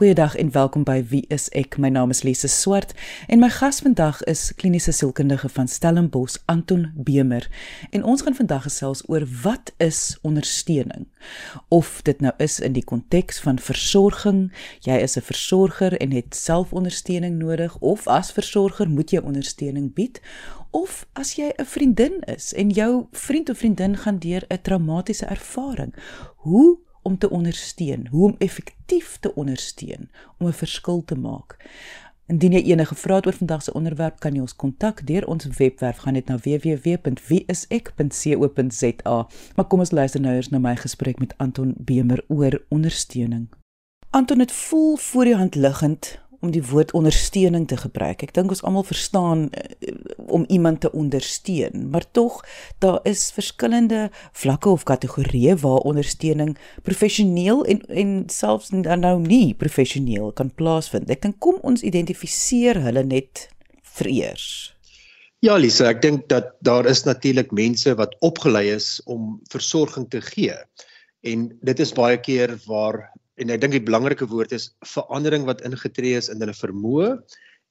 Goeiedag en welkom by Wie is ek? My naam is Lise Swart en my gas vandag is kliniese sielkundige van Stellenbosch, Anton Bemer. En ons gaan vandag gesels oor wat is ondersteuning? Of dit nou is in die konteks van versorging, jy is 'n versorger en het selfondersteuning nodig of as versorger moet jy ondersteuning bied of as jy 'n vriendin is en jou vriend of vriendin gaan deur 'n traumatiese ervaring. Hoe om te ondersteun, hoe om effektief te ondersteun om 'n verskil te maak. Indien jy enige vrae het oor vandag se onderwerp, kan jy ons kontak deur ons webwerf gaan net na www.wieisek.co.za. Maar kom ons luister nou eers na my gesprek met Anton Bemer oor ondersteuning. Anton, dit voel voor die hand liggend om die woord ondersteuning te gebruik. Ek dink ons almal verstaan uh, om iemand te ondersteun, maar tog daar is verskillende vlakke of kategorieë waar ondersteuning professioneel en en selfs dan nou nie professioneel kan plaasvind. Ek dink kom ons identifiseer hulle net vereers. Ja Lisa, ek dink dat daar is natuurlik mense wat opgelei is om versorging te gee. En dit is baie keer waar en ek dink die belangrike woord is verandering wat ingetree is in hulle vermoë.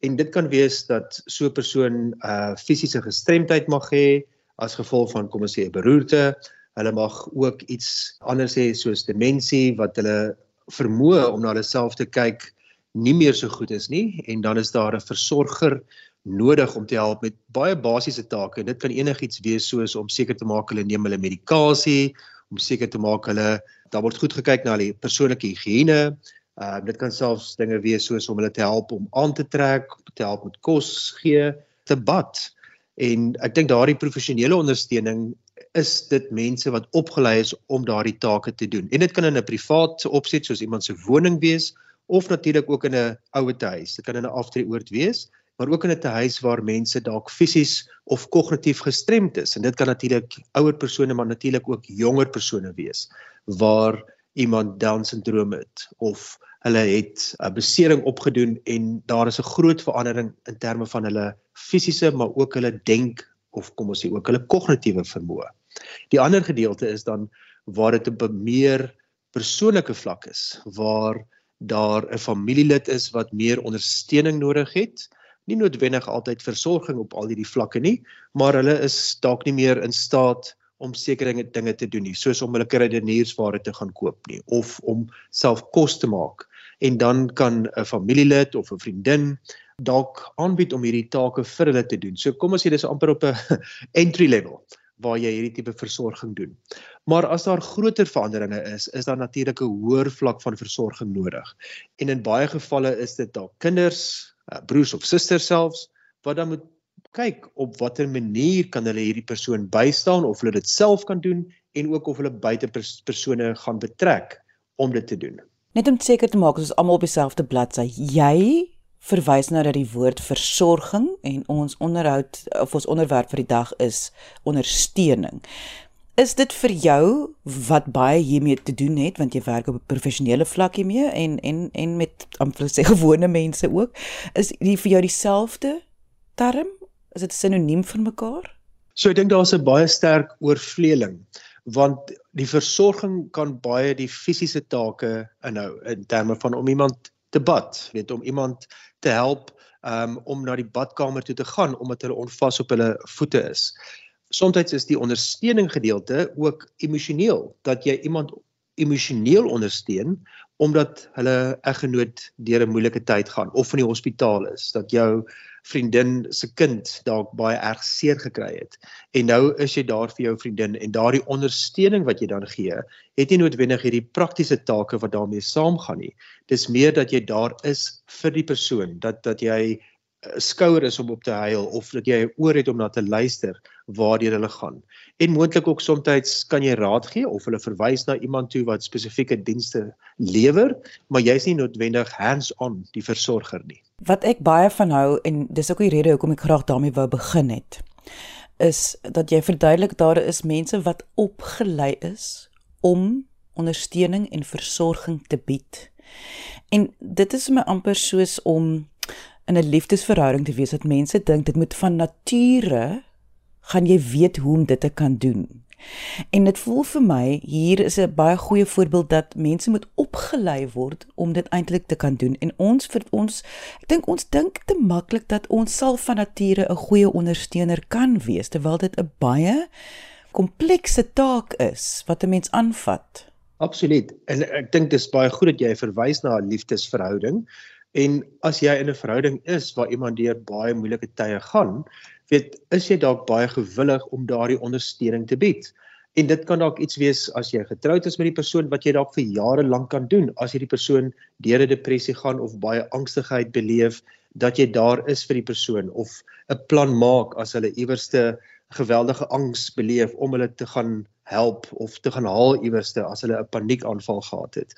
En dit kan wees dat so 'n persoon 'n uh, fisiese gestremdheid mag hê as gevolg van kom ons sê 'n beroerte. Hulle mag ook iets anders hê soos demensie wat hulle vermoë om na hulle self te kyk nie meer so goed is nie. En dan is daar 'n versorger nodig om te help met baie basiese take. En dit kan enigiets wees soos om seker te maak hulle neem hulle medikasie om seker te maak hulle daar word goed gekyk na die persoonlike higiëne. Ehm uh, dit kan selfs dinge wees soos om hulle te help om aan te trek, te help met kos gee, te bad. En ek dink daardie professionele ondersteuning is dit mense wat opgelei is om daardie take te doen. En dit kan in 'n privaat opset soos iemand se woning wees of natuurlik ook in 'n ouete huis. Dit kan in 'n aftreeoord wees maar ook in 'n huis waar mense dalk fisies of kognitief gestremd is en dit kan natuurlik ouer persone maar natuurlik ook jonger persone wees waar iemand down syndroom het of hulle het 'n besering opgedoen en daar is 'n groot verandering in terme van hulle fisiese maar ook hulle denk of kom ons sê ook hulle kognitiewe vermoë. Die ander gedeelte is dan waar dit op 'n meer persoonlike vlak is waar daar 'n familielid is wat meer ondersteuning nodig het nie noodwendig altyd versorging op al hierdie vlakke nie, maar hulle is dalk nie meer in staat om sekere dinge te doen nie, soos om hulle kruideniersware te gaan koop nie of om self kos te maak. En dan kan 'n familielid of 'n vriendin dalk aanbied om hierdie take vir hulle te doen. So kom ons sê dis amper op 'n entry level waar jy hierdie tipe versorging doen. Maar as daar groter veranderinge is, is daar natuurlik 'n hoër vlak van versorging nodig. En in baie gevalle is dit dalk kinders, uh, broers of susters selfs wat dan moet kyk op watter manier kan hulle hierdie persoon bystaan of hulle dit self kan doen en ook of hulle buite pers persone gaan betrek om dit te doen. Net om seker te maak ons is almal op dieselfde bladsy. Jy verwys nou dat die woord versorging en ons onderhoud of ons onderwerp vir die dag is ondersteuning. Is dit vir jou wat baie hiermee te doen het? Want jy werk op 'n professionele vlak hiermee en en en met amper sê gewone mense ook. Is die vir jou dieselfde term? Is dit sinoniem vir mekaar? So ek dink daar's 'n baie sterk oorvleeling want die versorging kan baie die fisiese take inhou in terme van om iemand te bad, weet om iemand te help um, om na die badkamer toe te gaan omdat hulle onvas op hulle voete is soms is die ondersteuning gedeelte ook emosioneel dat jy iemand emosioneel ondersteun omdat hulle eggenoot deur 'n moeilike tyd gaan of in die hospitaal is dat jou vriendin se kind dalk baie erg seer gekry het. En nou is jy daar vir jou vriendin en daardie ondersteuning wat jy dan gee het nie noodwendig hierdie praktiese take wat daarmee saamgaan nie. Dis meer dat jy daar is vir die persoon dat dat jy skouer is om op te huil of dat jy 'n oor het om na te luister waarheen hulle gaan. En moontlik ook soms kan jy raad gee of hulle verwys na iemand toe wat spesifieke dienste lewer, maar jy's nie noodwendig hands-on die versorger nie. Wat ek baie van hou en dis ook die rede hoekom ek graag daarmee wou begin het, is dat jy verduidelik daar is mense wat opgelei is om ondersteuning en versorging te bied. En dit is my amper soos om in 'n liefdesverhouding te wees dat mense dink dit moet van nature gaan jy weet hoe om dit te kan doen. En dit voel vir my hier is 'n baie goeie voorbeeld dat mense moet opgelei word om dit eintlik te kan doen. En ons vir ons ek dink ons dink te maklik dat ons sal van nature 'n goeie ondersteuner kan wees terwyl dit 'n baie komplekse taak is wat 'n mens aanvat. Absoluut. En ek dink dis baie goed dat jy verwys na 'n liefdesverhouding. En as jy in 'n verhouding is waar iemand deur baie moeilike tye gaan, weet is jy dalk baie gewillig om daardie ondersteuning te bied. En dit kan dalk iets wees as jy getroud is met die persoon wat jy dalk vir jare lank kan doen as jy die persoon deur 'n depressie gaan of baie angstigheid beleef dat jy daar is vir die persoon of 'n plan maak as hulle iewerste geweldige angs beleef om hulle te gaan help of te gaan haal iewerste as hulle 'n paniekaanval gehad het.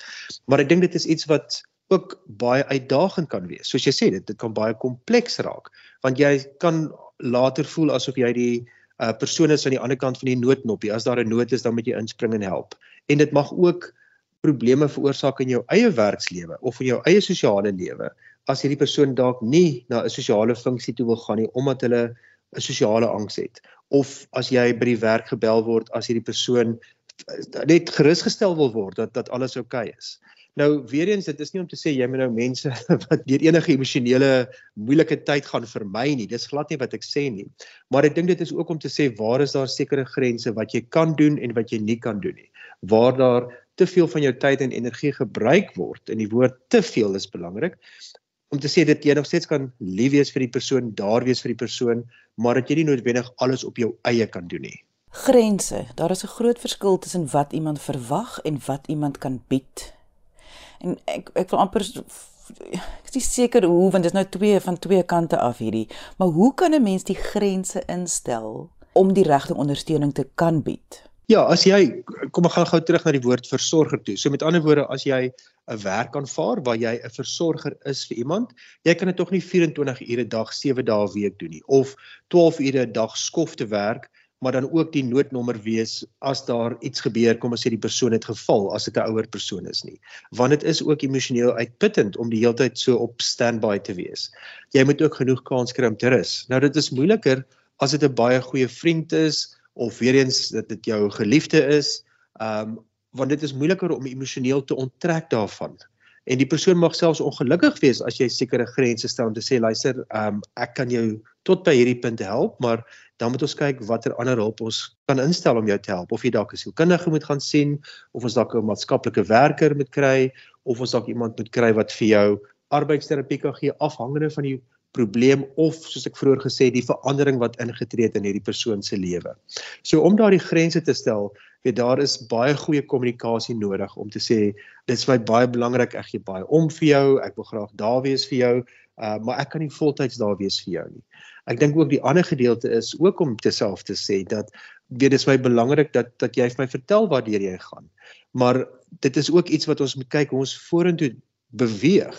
Maar ek dink dit is iets wat ook baie uitdagend kan wees. Soos jy sê, dit dit kan baie kompleks raak want jy kan later voel asof jy die uh, persoon is aan die ander kant van die noodknoppie. As daar 'n nood is, dan moet jy inspring en help. En dit mag ook probleme veroorsaak in jou eie werkslewe of in jou eie sosiale lewe as hierdie persoon dalk nie na 'n sosiale funksie toe wil gaan nie omdat hulle 'n sosiale angs het of as jy by die werk gebel word as hierdie persoon net gerusgestel wil word dat dat alles oukei okay is. Nou weer eens dit is nie om te sê jy moet nou mense wat deur enige emosionele moeilike tyd gaan vermy nie. Dis glad nie wat ek sê nie. Maar ek dink dit is ook om te sê waar is daar sekere grense wat jy kan doen en wat jy nie kan doen nie. Waar daar te veel van jou tyd en energie gebruik word en die woord te veel is belangrik om te sê dat jy nog steeds kan lief wees vir die persoon, daar wees vir die persoon, maar dat jy nie noodwendig alles op jou eie kan doen nie. Grense. Daar is 'n groot verskil tussen wat iemand verwag en wat iemand kan bied. En ek ek wil amper ek is nie seker hoe want dit is nou twee van twee kante af hierdie, maar hoe kan 'n mens die grense instel om die regte ondersteuning te kan bied? Ja, as jy kom ek gaan gou terug na die woord versorger toe. So met ander woorde, as jy 'n werk aanvaar waar jy 'n versorger is vir iemand, jy kan dit tog nie 24 ure 'n dag, 7 dae 'n week doen nie of 12 ure 'n dag skof te werk, maar dan ook die noodnommer wees as daar iets gebeur, kom ons sê die persoon het geval as dit 'n ouer persoon is nie. Want dit is ook emosioneel uitputtend om die hele tyd so op standby te wees. Jy moet ook genoeg kans kry om te rus. Nou dit is moeiliker as dit 'n baie goeie vriend is of weer eens dat dit jou geliefde is. Ehm um, want dit is moeiliker om emosioneel te onttrek daarvan. En die persoon mag selfs ongelukkig wees as jy sekere grense stel om te sê luister, um, ek kan jou tot by hierdie punt help, maar dan moet ons kyk watter ander hulp ons kan instel om jou te help. Of jy dalk 'n sielkundige moet gaan sien, of ons dalk 'n maatskaplike werker moet kry, of ons dalk iemand moet kry wat vir jou arbeidsterapie kan gee afhangende van die probleem of soos ek vroeër gesê die verandering wat ingetree het in hierdie persoon se lewe. So om daardie grense te stel, weet daar is baie goeie kommunikasie nodig om te sê dit is vir my baie belangrik ek gee baie om vir jou, ek wil graag daar wees vir jou, uh, maar ek kan nie voltyds daar wees vir jou nie. Ek dink ook die ander gedeelte is ook om terself te sê dat weet dit is my belangrik dat dat jy vir my vertel waar jy gaan. Maar dit is ook iets wat ons moet kyk hoe ons vorentoe beweeg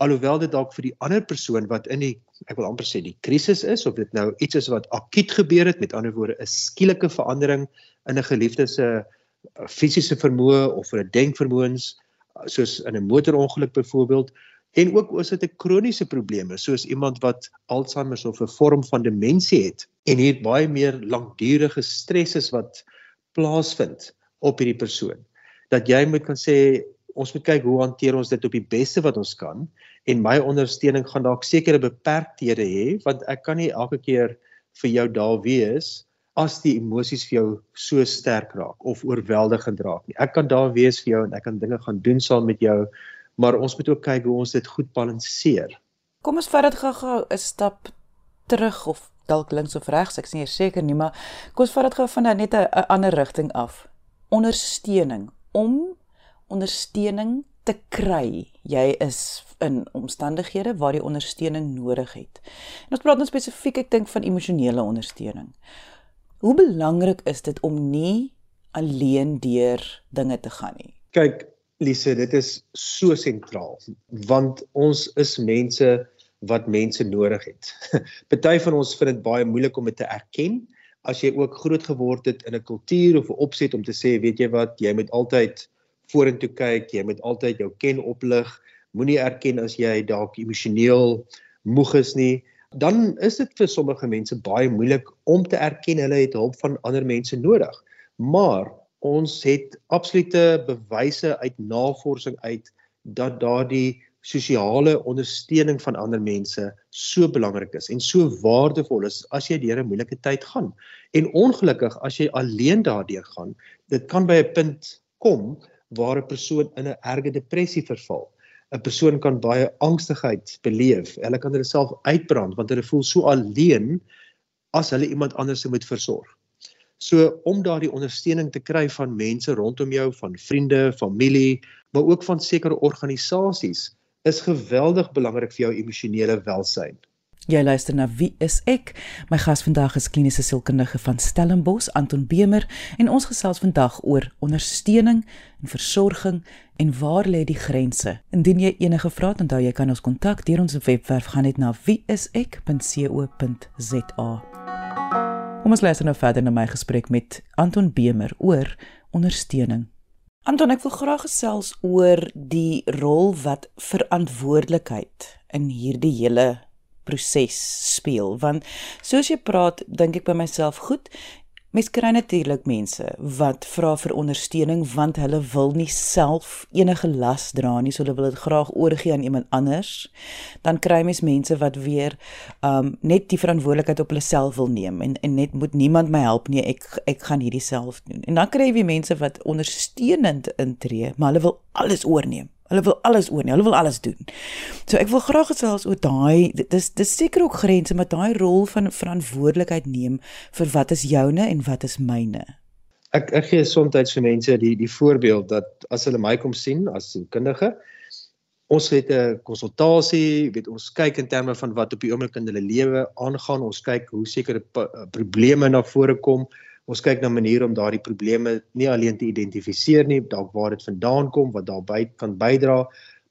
alhoewel dit dalk vir die ander persoon wat in die ek wil amper sê die krisis is of dit nou iets is wat akuut gebeur het met ander woorde 'n skielike verandering in 'n geliefde se uh, fisiese vermoë of 'n denkvermoëns uh, soos in 'n motorongeluk byvoorbeeld en ook as dit 'n kroniese probleem is soos iemand wat Alzheimer of 'n vorm van demensie het en hier baie meer langdurige stres is wat plaasvind op hierdie persoon. Dat jy moet kan sê ons moet kyk hoe hanteer ons dit op die beste wat ons kan en my ondersteuning gaan dalk sekere beperkthede hê want ek kan nie elke keer vir jou daar wees as die emosies vir jou so sterk raak of oorweldigend raak nie. Ek kan daar wees vir jou en ek kan dinge gaan doen saam met jou, maar ons moet ook kyk hoe ons dit goed balanseer. Kom ons vat dit gou-gou 'n stap terug of dalk links of regs, ek nie seker nie, maar kom ons vat dit gou van net 'n ander rigting af. Ondersteuning om ondersteuning te kry. Jy is in omstandighede waar jy ondersteuning nodig het. En ons praat nou spesifiek ek dink van emosionele ondersteuning. Hoe belangrik is dit om nie alleen deur dinge te gaan nie? Kyk, Lise, dit is so sentraal want ons is mense wat mense nodig het. Party van ons vind dit baie moeilik om dit te erken as jy ook groot geword het in 'n kultuur of 'n opset om te sê, weet jy wat, jy moet altyd vorentoe kyk, jy moet altyd jou ken oplig, moenie erken as jy dalk emosioneel moeg is nie. Dan is dit vir sommige mense baie moeilik om te erken hulle het hulp van ander mense nodig. Maar ons het absolute bewyse uit navorsing uit dat daardie sosiale ondersteuning van ander mense so belangrik is en so waardevol is as jy deur 'n moeilike tyd gaan. En ongelukkig as jy alleen daardeur gaan, dit kan by 'n punt kom waar 'n persoon in 'n erge depressie verval. 'n Persoon kan baie angstigheid beleef. Hulle kan hulle self uitbrand want hulle voel so alleen as hulle iemand anders moet versorg. So om daardie ondersteuning te kry van mense rondom jou, van vriende, familie, maar ook van sekere organisasies is geweldig belangrik vir jou emosionele welsyn. Jy luister na Wie is ek? My gas vandag is kliniese sielkundige van Stellenbosch, Anton Bemer, en ons gesels vandag oor ondersteuning en versorging en waar lê die grense? Indien jy enige vrae het, onthou jy kan ons kontak deur ons webwerf gaan net na wieisek.co.za. Kom ons luister nou verder na my gesprek met Anton Bemer oor ondersteuning. Anton, ek wil graag gesels oor die rol wat verantwoordelikheid in hierdie hele proses speel want soos jy praat dink ek by myself goed Mens kry natuurlik mense wat vra vir ondersteuning want hulle wil nie self enige las dra nie, so hulle wil dit graag oorgee aan iemand anders. Dan kry mens mense wat weer um net die verantwoordelikheid op hulle self wil neem en en net moet niemand my help nie, ek ek gaan hierdie self doen. En dan kry jy mense wat ondersteunend intree, maar hulle wil alles oorneem. Hulle wil alles oorneem, hulle wil alles doen. So ek wil graag gesels oor daai dis dis seker ook grense met daai rol van verantwoordelikheid neem vir wat is joune en wat is myne. Ek ek gee soms vir mense die die voorbeeld dat as hulle my kom sien as 'n kundige Ons het 'n konsultasie, weet ons kyk in terme van wat op die oomblik in hulle lewe aangaan. Ons kyk hoe sekere probleme na vore kom, ons kyk na maniere om daardie probleme nie alleen te identifiseer nie, dalk waar dit vandaan kom, wat daarby kan bydra,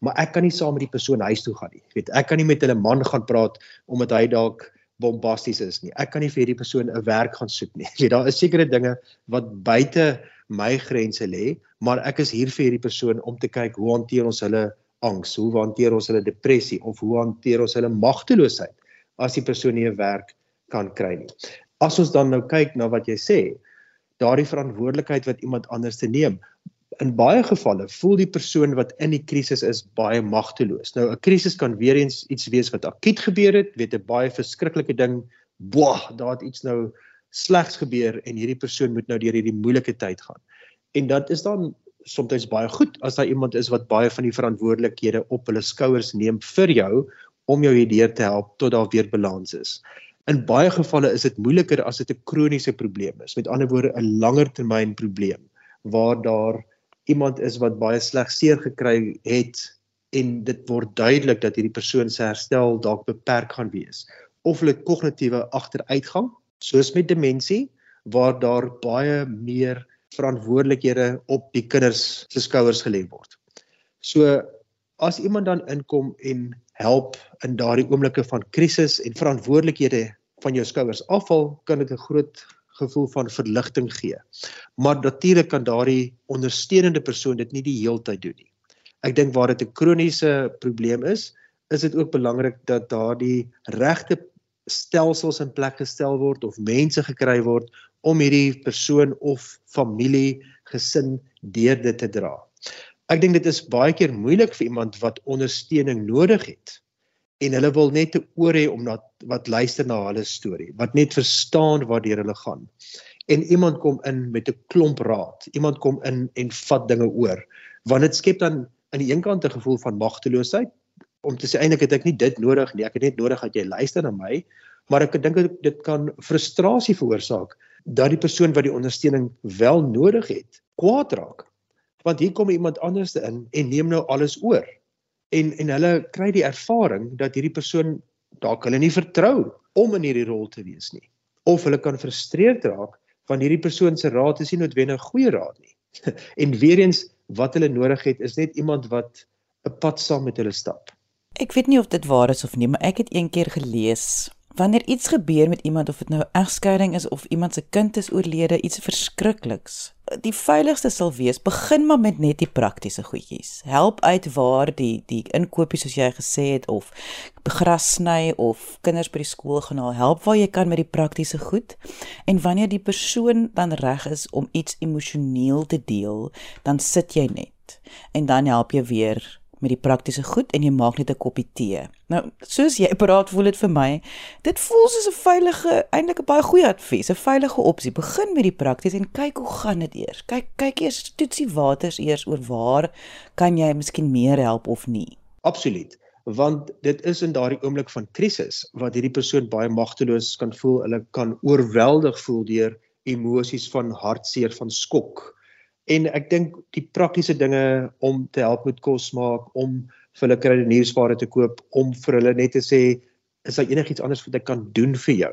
maar ek kan nie saam met die persoon huis toe gaan nie. Jy weet, ek kan nie met hulle man gaan praat omdat hy dalk bombasties is nie. Ek kan nie vir hierdie persoon 'n werk gaan soek nie. Jy weet, daar is sekere dinge wat buite my grense lê, maar ek is hier vir hierdie persoon om te kyk hoe hanteer ons hulle angs, hoe hanteer ons hulle depressie of hoe hanteer ons hulle magteloosheid as die persoon nie 'n werk kan kry nie as ons dan nou kyk na wat jy sê, daardie verantwoordelikheid wat iemand anders te neem. In baie gevalle voel die persoon wat in die krisis is baie magteloos. Nou 'n krisis kan weer eens iets wees wat akuut gebeur het, weet 'n baie verskriklike ding, boah, daar het iets nou slegs gebeur en hierdie persoon moet nou deur hierdie moeilike tyd gaan. En dit is dan soms baie goed as daar iemand is wat baie van die verantwoordelikhede op hulle skouers neem vir jou om jou hierdeur te help tot daar weer balans is. In baie gevalle is dit moeiliker as dit 'n kroniese probleem is. Met ander woorde 'n langer termyn probleem waar daar iemand is wat baie sleg seer gekry het en dit word duidelik dat hierdie persoon se herstel dalk beperk gaan wees of hulle kognitiewe agteruitgang soos met demensie waar daar baie meer verantwoordelikhede op die kinders se skouers gelê word. So as iemand dan inkom en help in daardie oomblikke van krisis en verantwoordelikhede van jou skouers afval, kan dit 'n groot gevoel van verligting gee. Maar natuurlik kan daardie ondersteunende persoon dit nie die heeltyd doen nie. Ek dink waar dit 'n kroniese probleem is, is dit ook belangrik dat daardie regte stelsels in plek gestel word of mense gekry word om hierdie persoon of familie, gesin deur dit te dra. Ek dink dit is baie keer moeilik vir iemand wat ondersteuning nodig het en hulle wil net 'n oor hê om dat wat luister na hulle storie, wat net verstaan waartoe hulle gaan. En iemand kom in met 'n klomp raad. Iemand kom in en vat dinge oor. Want dit skep dan aan die een kant 'n gevoel van magteloosheid om te sê eintlik het ek nie dit nodig nie. Ek het net nodig dat jy luister na my. Maar ek dink dit kan frustrasie veroorsaak dat die persoon wat die ondersteuning wel nodig het, kwaad raak. Want hier kom iemand anders in en neem nou alles oor en en hulle kry die ervaring dat hierdie persoon dalk hulle nie vertrou om in hierdie rol te wees nie. Of hulle kan frustreerd raak van hierdie persoon se raad is nie noodwendig goeie raad nie. En weer eens wat hulle nodig het is net iemand wat 'n pad saam met hulle stap. Ek weet nie of dit waar is of nie maar ek het een keer gelees wanneer iets gebeur met iemand of dit nou egskeiding is of iemand se kind is oorlede, iets verskrikliks. Die veiligste sal wees begin maar met net die praktiese goedjies. Help uit waar die die inkopies soos jy gesê het of gras sny of kinders by die skool gaan haal. Help waar jy kan met die praktiese goed. En wanneer die persoon dan reg is om iets emosioneel te deel, dan sit jy net en dan help jy weer met die praktiese goed en jy maak net 'n koppie tee. Nou, soos jy praat, voel dit vir my, dit voel soos 'n veilige, eintlik 'n baie goeie advies, 'n veilige opsie. Begin met die prakties en kyk hoe gaan dit eers. Kyk kyk eers toetsie waters eers oor waar kan jy miskien meer help of nie. Absoluut want dit is in daardie oomblik van krisis wat hierdie persoon baie magteloos kan voel, hulle kan oorweldig voel deur emosies van hartseer, van skok, En ek dink die praktiese dinge om te help met kos maak, om vir hulle kruideniersware te koop, om vir hulle net te sê is daar enigiets anders wat ek kan doen vir jou?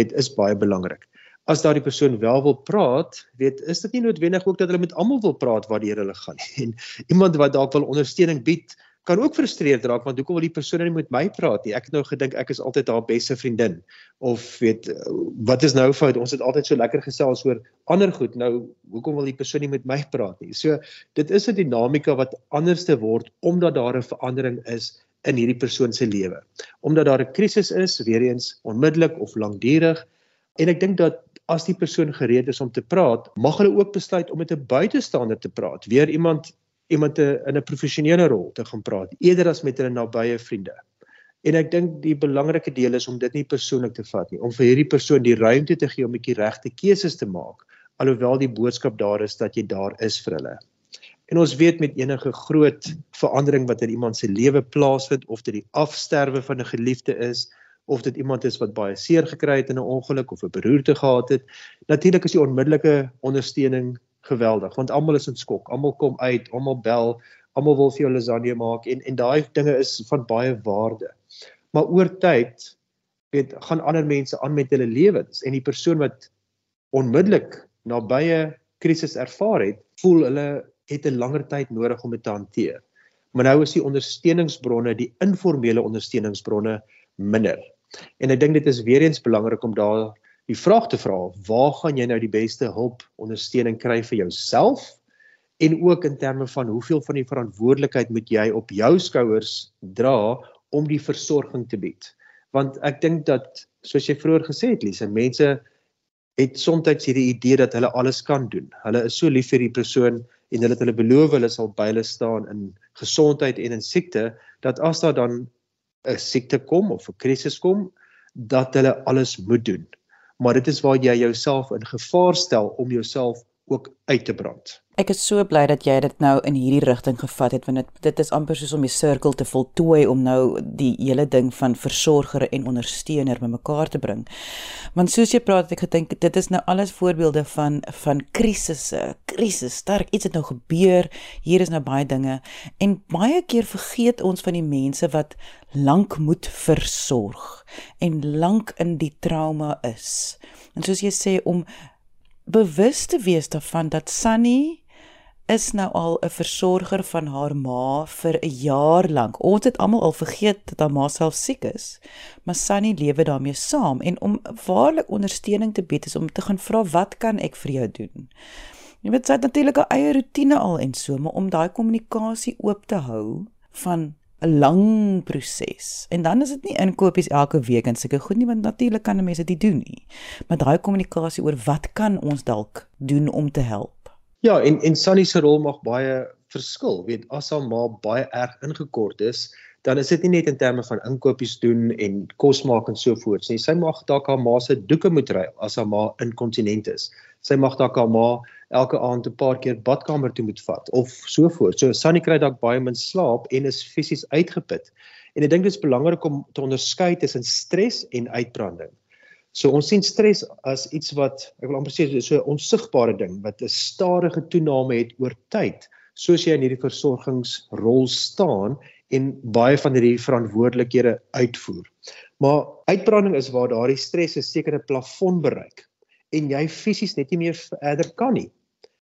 Weet is baie belangrik. As daardie persoon wel wil praat, weet is dit nie noodwendig ook dat hulle met almal wil praat waardeur hulle gaan nie. En iemand wat dalk wil ondersteuning bied, kan ook frustreerd raak want hoekom wil die persoon nie met my praat nie? Ek het nou gedink ek is altyd haar beste vriendin of weet wat is nou fout? Ons het altyd so lekker gesels oor ander goed. Nou hoekom wil die persoon nie met my praat nie? So dit is 'n dinamika wat anders te word omdat daar 'n verandering is in hierdie persoon se lewe. Omdat daar 'n krisis is, weer eens onmiddellik of lankdurig. En ek dink dat as die persoon gereed is om te praat, mag hulle ook besluit om met 'n buitestander te praat. Weer iemand iemand te, in 'n professionele rol te gaan praat eerder as met hulle nabye vriende. En ek dink die belangrike deel is om dit nie persoonlik te vat nie, om vir hierdie persoon die ruimte te gee om 'n bietjie regte keuses te maak, alhoewel die boodskap daar is dat jy daar is vir hulle. En ons weet met enige groot verandering wat in iemand se lewe plaasvind of dit die afsterwe van 'n geliefde is of dit iemand is wat baie seer gekry het in 'n ongeluk of 'n beroerte gehad het, natuurlik is die onmiddellike ondersteuning geweldig want almal is in skok. Almal kom uit, almal bel, almal wil vir jou lasagne maak en en daai dinge is van baie waarde. Maar oor tyd weet gaan ander mense aan met hulle lewens en die persoon wat onmiddellik nabye krisis ervaar het, voel hulle het 'n langer tyd nodig om dit te hanteer. Maar nou is die ondersteuningsbronne, die informele ondersteuningsbronne minder. En ek dink dit is weer eens belangrik om daar die vraag te vra, waar gaan jy nou die beste hulp, ondersteuning kry vir jouself? En ook in terme van hoeveel van die verantwoordelikheid moet jy op jou skouers dra om die versorging te bied? Want ek dink dat soos jy vroeër gesê het, Lise, mense het soms hierdie idee dat hulle alles kan doen. Hulle is so lief vir die persoon en hulle het hulle beloof hulle sal by hulle staan in gesondheid en in siekte dat as daar dan 'n siekte kom of 'n krisis kom, dat hulle alles moet doen maar dit is waar jy jouself in gevaar stel om jouself ook uit te brand. Ek is so bly dat jy dit nou in hierdie rigting gevat het want dit dit is amper soos om die sirkel te voltooi om nou die hele ding van versorger en ondersteuner bymekaar te bring. Want soos jy praat ek gedink dit is nou alles voorbeelde van van krisisse, krisis, sterk iets het nou gebeur, hier is nou baie dinge en baie keer vergeet ons van die mense wat lank moet versorg en lank in die trauma is. En soos jy sê om bewus te wees daarvan dat Sunny is nou al 'n versorger van haar ma vir 'n jaar lank. Ons het almal al vergeet dat haar ma self siek is, maar Sunny lewe daarmee saam en om waarlik ondersteuning te bied is om te gaan vra wat kan ek vir jou doen? Jy weet sy het natuurlik 'n eie rotine al en so, maar om daai kommunikasie oop te hou van 'n lang proses. En dan is dit nie inkopies elke week en sulke goed nie, want natuurlik kan mense dit doen nie. Maar daai kommunikasie oor wat kan ons dalk doen om te help? Ja, en en Sunny se rol mag baie verskil. Weet as haar ma baie erg ingekort is, dan is dit nie net in terme van inkopies doen en kos maak en so voort nie. Sy mag dalk haar ma se doeke moet ruil as haar ma inkontinent is. Sy mag dalk haar ma elke aand 'n paar keer badkamer toe moet vat of so voort. So Sunny kry dalk baie min slaap en is fisies uitgeput. En ek dink dit is belangrik om te onderskei tussen stres en uitbranding. So ons sien stres as iets wat ek wil amper sê so 'n onsigbare ding wat 'n stadige toename het oor tyd soos jy in hierdie versorgingsrol staan en baie van hierdie verantwoordelikhede uitvoer. Maar uitbranding is waar daardie stres 'n sekere plafon bereik en jy fisies net nie meer verder kan nie.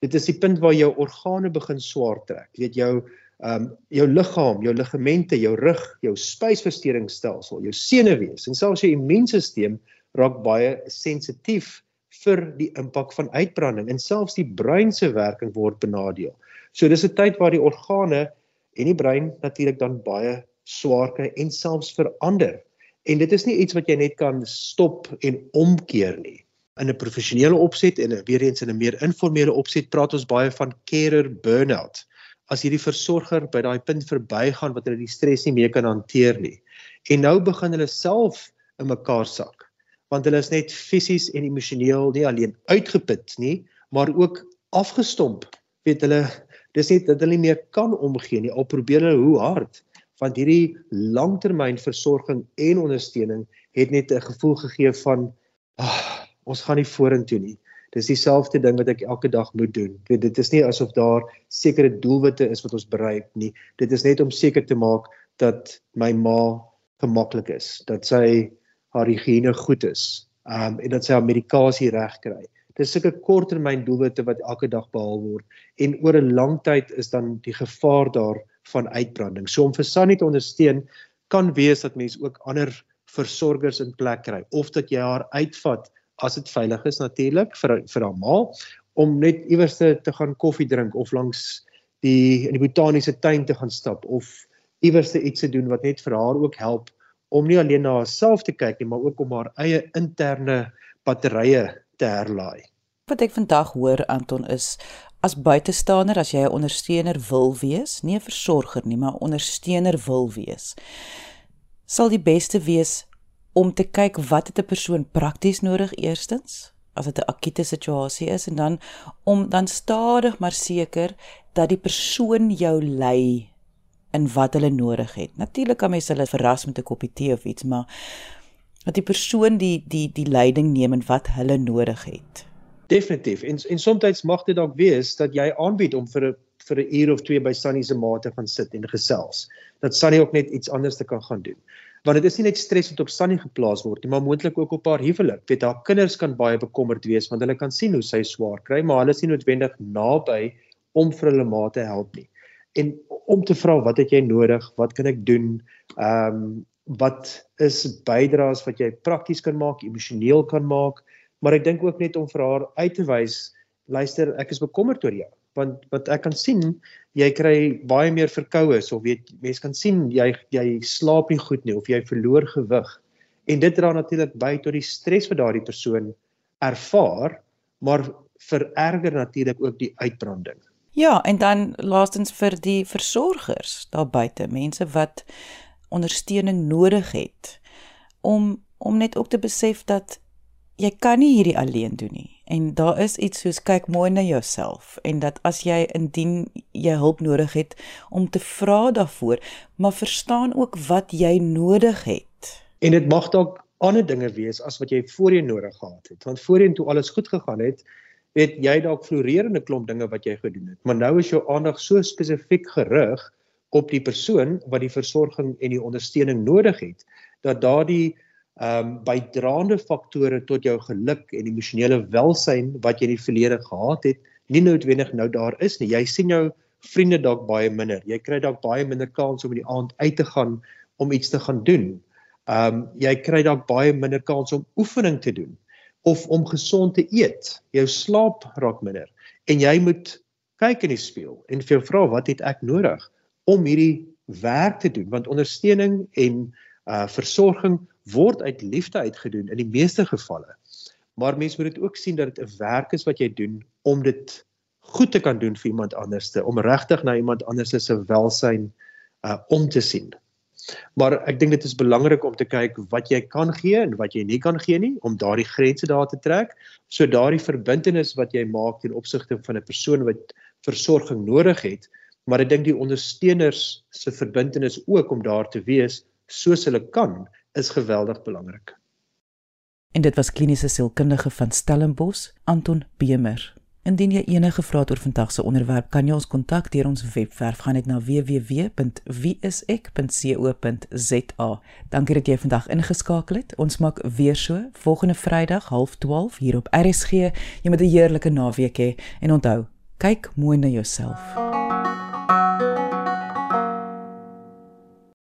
Dit is die punt waar jou organe begin swaar trek. Jy weet jou ehm um, jou liggaam, jou ligamente, jou rug, jou spysverteringsstelsel, jou senuwees en selfs jou immuunstelsel raak baie sensitief vir die impak van uitbranding en selfs die brein se werking word benadeel. So dis 'n tyd waar die organe en die brein natuurlik dan baie swaar kry en selfs verander. En dit is nie iets wat jy net kan stop en omkeer nie. In 'n professionele opset en weer eens in 'n meer informele opset praat ons baie van carer burnout as hierdie versorger by daai punt verbygaan wat hulle die stres nie meer kan hanteer nie. En nou begin hulle self in mekaar sak want hulle is net fisies en emosioneel nie alleen uitgeput nie, maar ook afgestomp. Weet hulle dis net dat hulle nie meer kan omgee nie. Al probeer hulle hoe hard want hierdie langtermyn versorging en ondersteuning het net 'n gevoel gegee van oh, ons gaan nie vorentoe nie. Dis dieselfde ding wat ek elke dag moet doen. Weet dit is nie asof daar sekere doelwitte is wat ons bereik nie. Dit is net om seker te maak dat my ma gemaklik is, dat sy haar higiëne goed is, um en dat sy haar medikasie reg kry. Dis sulke korttermyn doelwitte wat elke dag behaal word en oor 'n lang tyd is dan die gevaar daar van uitbranding. So om vir Sunny te ondersteun kan wees dat mens ook ander versorgers in plek kry of dat jy haar uitvat as dit veilig is natuurlik vir vir haar ma om net iewers te, te gaan koffie drink of langs die in die botaniese tuin te gaan stap of iewers iets te doen wat net vir haar ook help om nie alleen na haarself te kyk nie maar ook om haar eie interne batterye te herlaai. Wat ek vandag hoor Anton is as buitestander as jy 'n ondersteuner wil wees, nie 'n versorger nie, maar 'n ondersteuner wil wees, sal die beste wees om te kyk wat het 'n persoon prakties nodig eerstens as dit 'n akute situasie is en dan om dan stadig maar seker dat die persoon jou lei in wat hulle nodig het. Natuurlik kan mens hulle verras met 'n koppie tee of iets, maar dat die persoon die die die leiding neem en wat hulle nodig het. Definitief. En en soms mag dit dalk wees dat jy aanbied om vir 'n vir 'n uur of twee by Sunny se ma te gaan sit en gesels. Dat Sunny ook net iets anders te kan gaan doen want dit is nie net stres wat op Sunny geplaas word nie, maar moontlik ook op haar huwelik. Weet haar kinders kan baie bekommerd wees want hulle kan sien hoe sy swaar kry, maar hulle is nie noodwendig naby om vir hulle ma te help nie. En om te vra wat het jy nodig? Wat kan ek doen? Ehm um, wat is bydraes wat jy prakties kan maak, emosioneel kan maak? Maar ek dink ook net om vir haar uit te wys, luister, ek is bekommerd oor jou want wat ek kan sien jy kry baie meer verkoues of weet mense kan sien jy jy slaap nie goed nie of jy verloor gewig en dit dra natuurlik by tot die stres wat daardie persoon ervaar maar vererger natuurlik ook die uitbranding ja en dan laastens vir die versorgers daar buite mense wat ondersteuning nodig het om om net ook te besef dat jy kan nie hierdie alleen doen nie. En daar is iets soos kyk mooi na jouself en dat as jy indien jy hulp nodig het om te vra daarvoor, maar verstaan ook wat jy nodig het. En dit mag dalk ander dinge wees as wat jy voorheen nodig gehad het. Want voorheen toe alles goed gegaan het, weet jy dalk florerende klomp dinge wat jy gedoen het. Maar nou is jou aandag so spesifiek gerig op die persoon wat die versorging en die ondersteuning nodig het dat daardie ehm um, bydraende faktore tot jou geluk en emosionele welsyn wat jy in die verlede gehad het, nie noodwendig nou daar is nie. Jy sien jou vriende dalk baie minder. Jy kry dalk baie minder kans om in die aand uit te gaan om iets te gaan doen. Ehm um, jy kry dalk baie minder kans om oefening te doen of om gesond te eet. Jou slaap raak minder en jy moet kyk in die spieël en vir jou vra wat het ek nodig om hierdie werk te doen want ondersteuning en uh versorging word uit liefde uitgedoen in die meeste gevalle. Maar mens moet dit ook sien dat dit 'n werk is wat jy doen om dit goed te kan doen vir iemand anderste, om regtig na iemand anders se welsyn uh om te sien. Maar ek dink dit is belangrik om te kyk wat jy kan gee en wat jy nie kan gee nie om daardie grense daar te trek, so daardie verbintenis wat jy maak ten opsigte van 'n persoon wat versorging nodig het, maar ek dink die ondersteuners se verbintenis ook om daar te wees soos hulle kan is geweldig belangrik. En dit was kliniese sielkundige van Stellenbosch, Anton Bemer. Indien jy enige vrae het oor vandag se onderwerp, kan jy ons kontak deur ons webwerf gaan net na www.wieisek.co.za. Dankie dat jy vandag ingeskakel het. Ons maak weer so volgende Vrydag 12:30 hier op RSG. Jy moet 'n heerlike naweek hê en onthou, kyk mooi na jouself.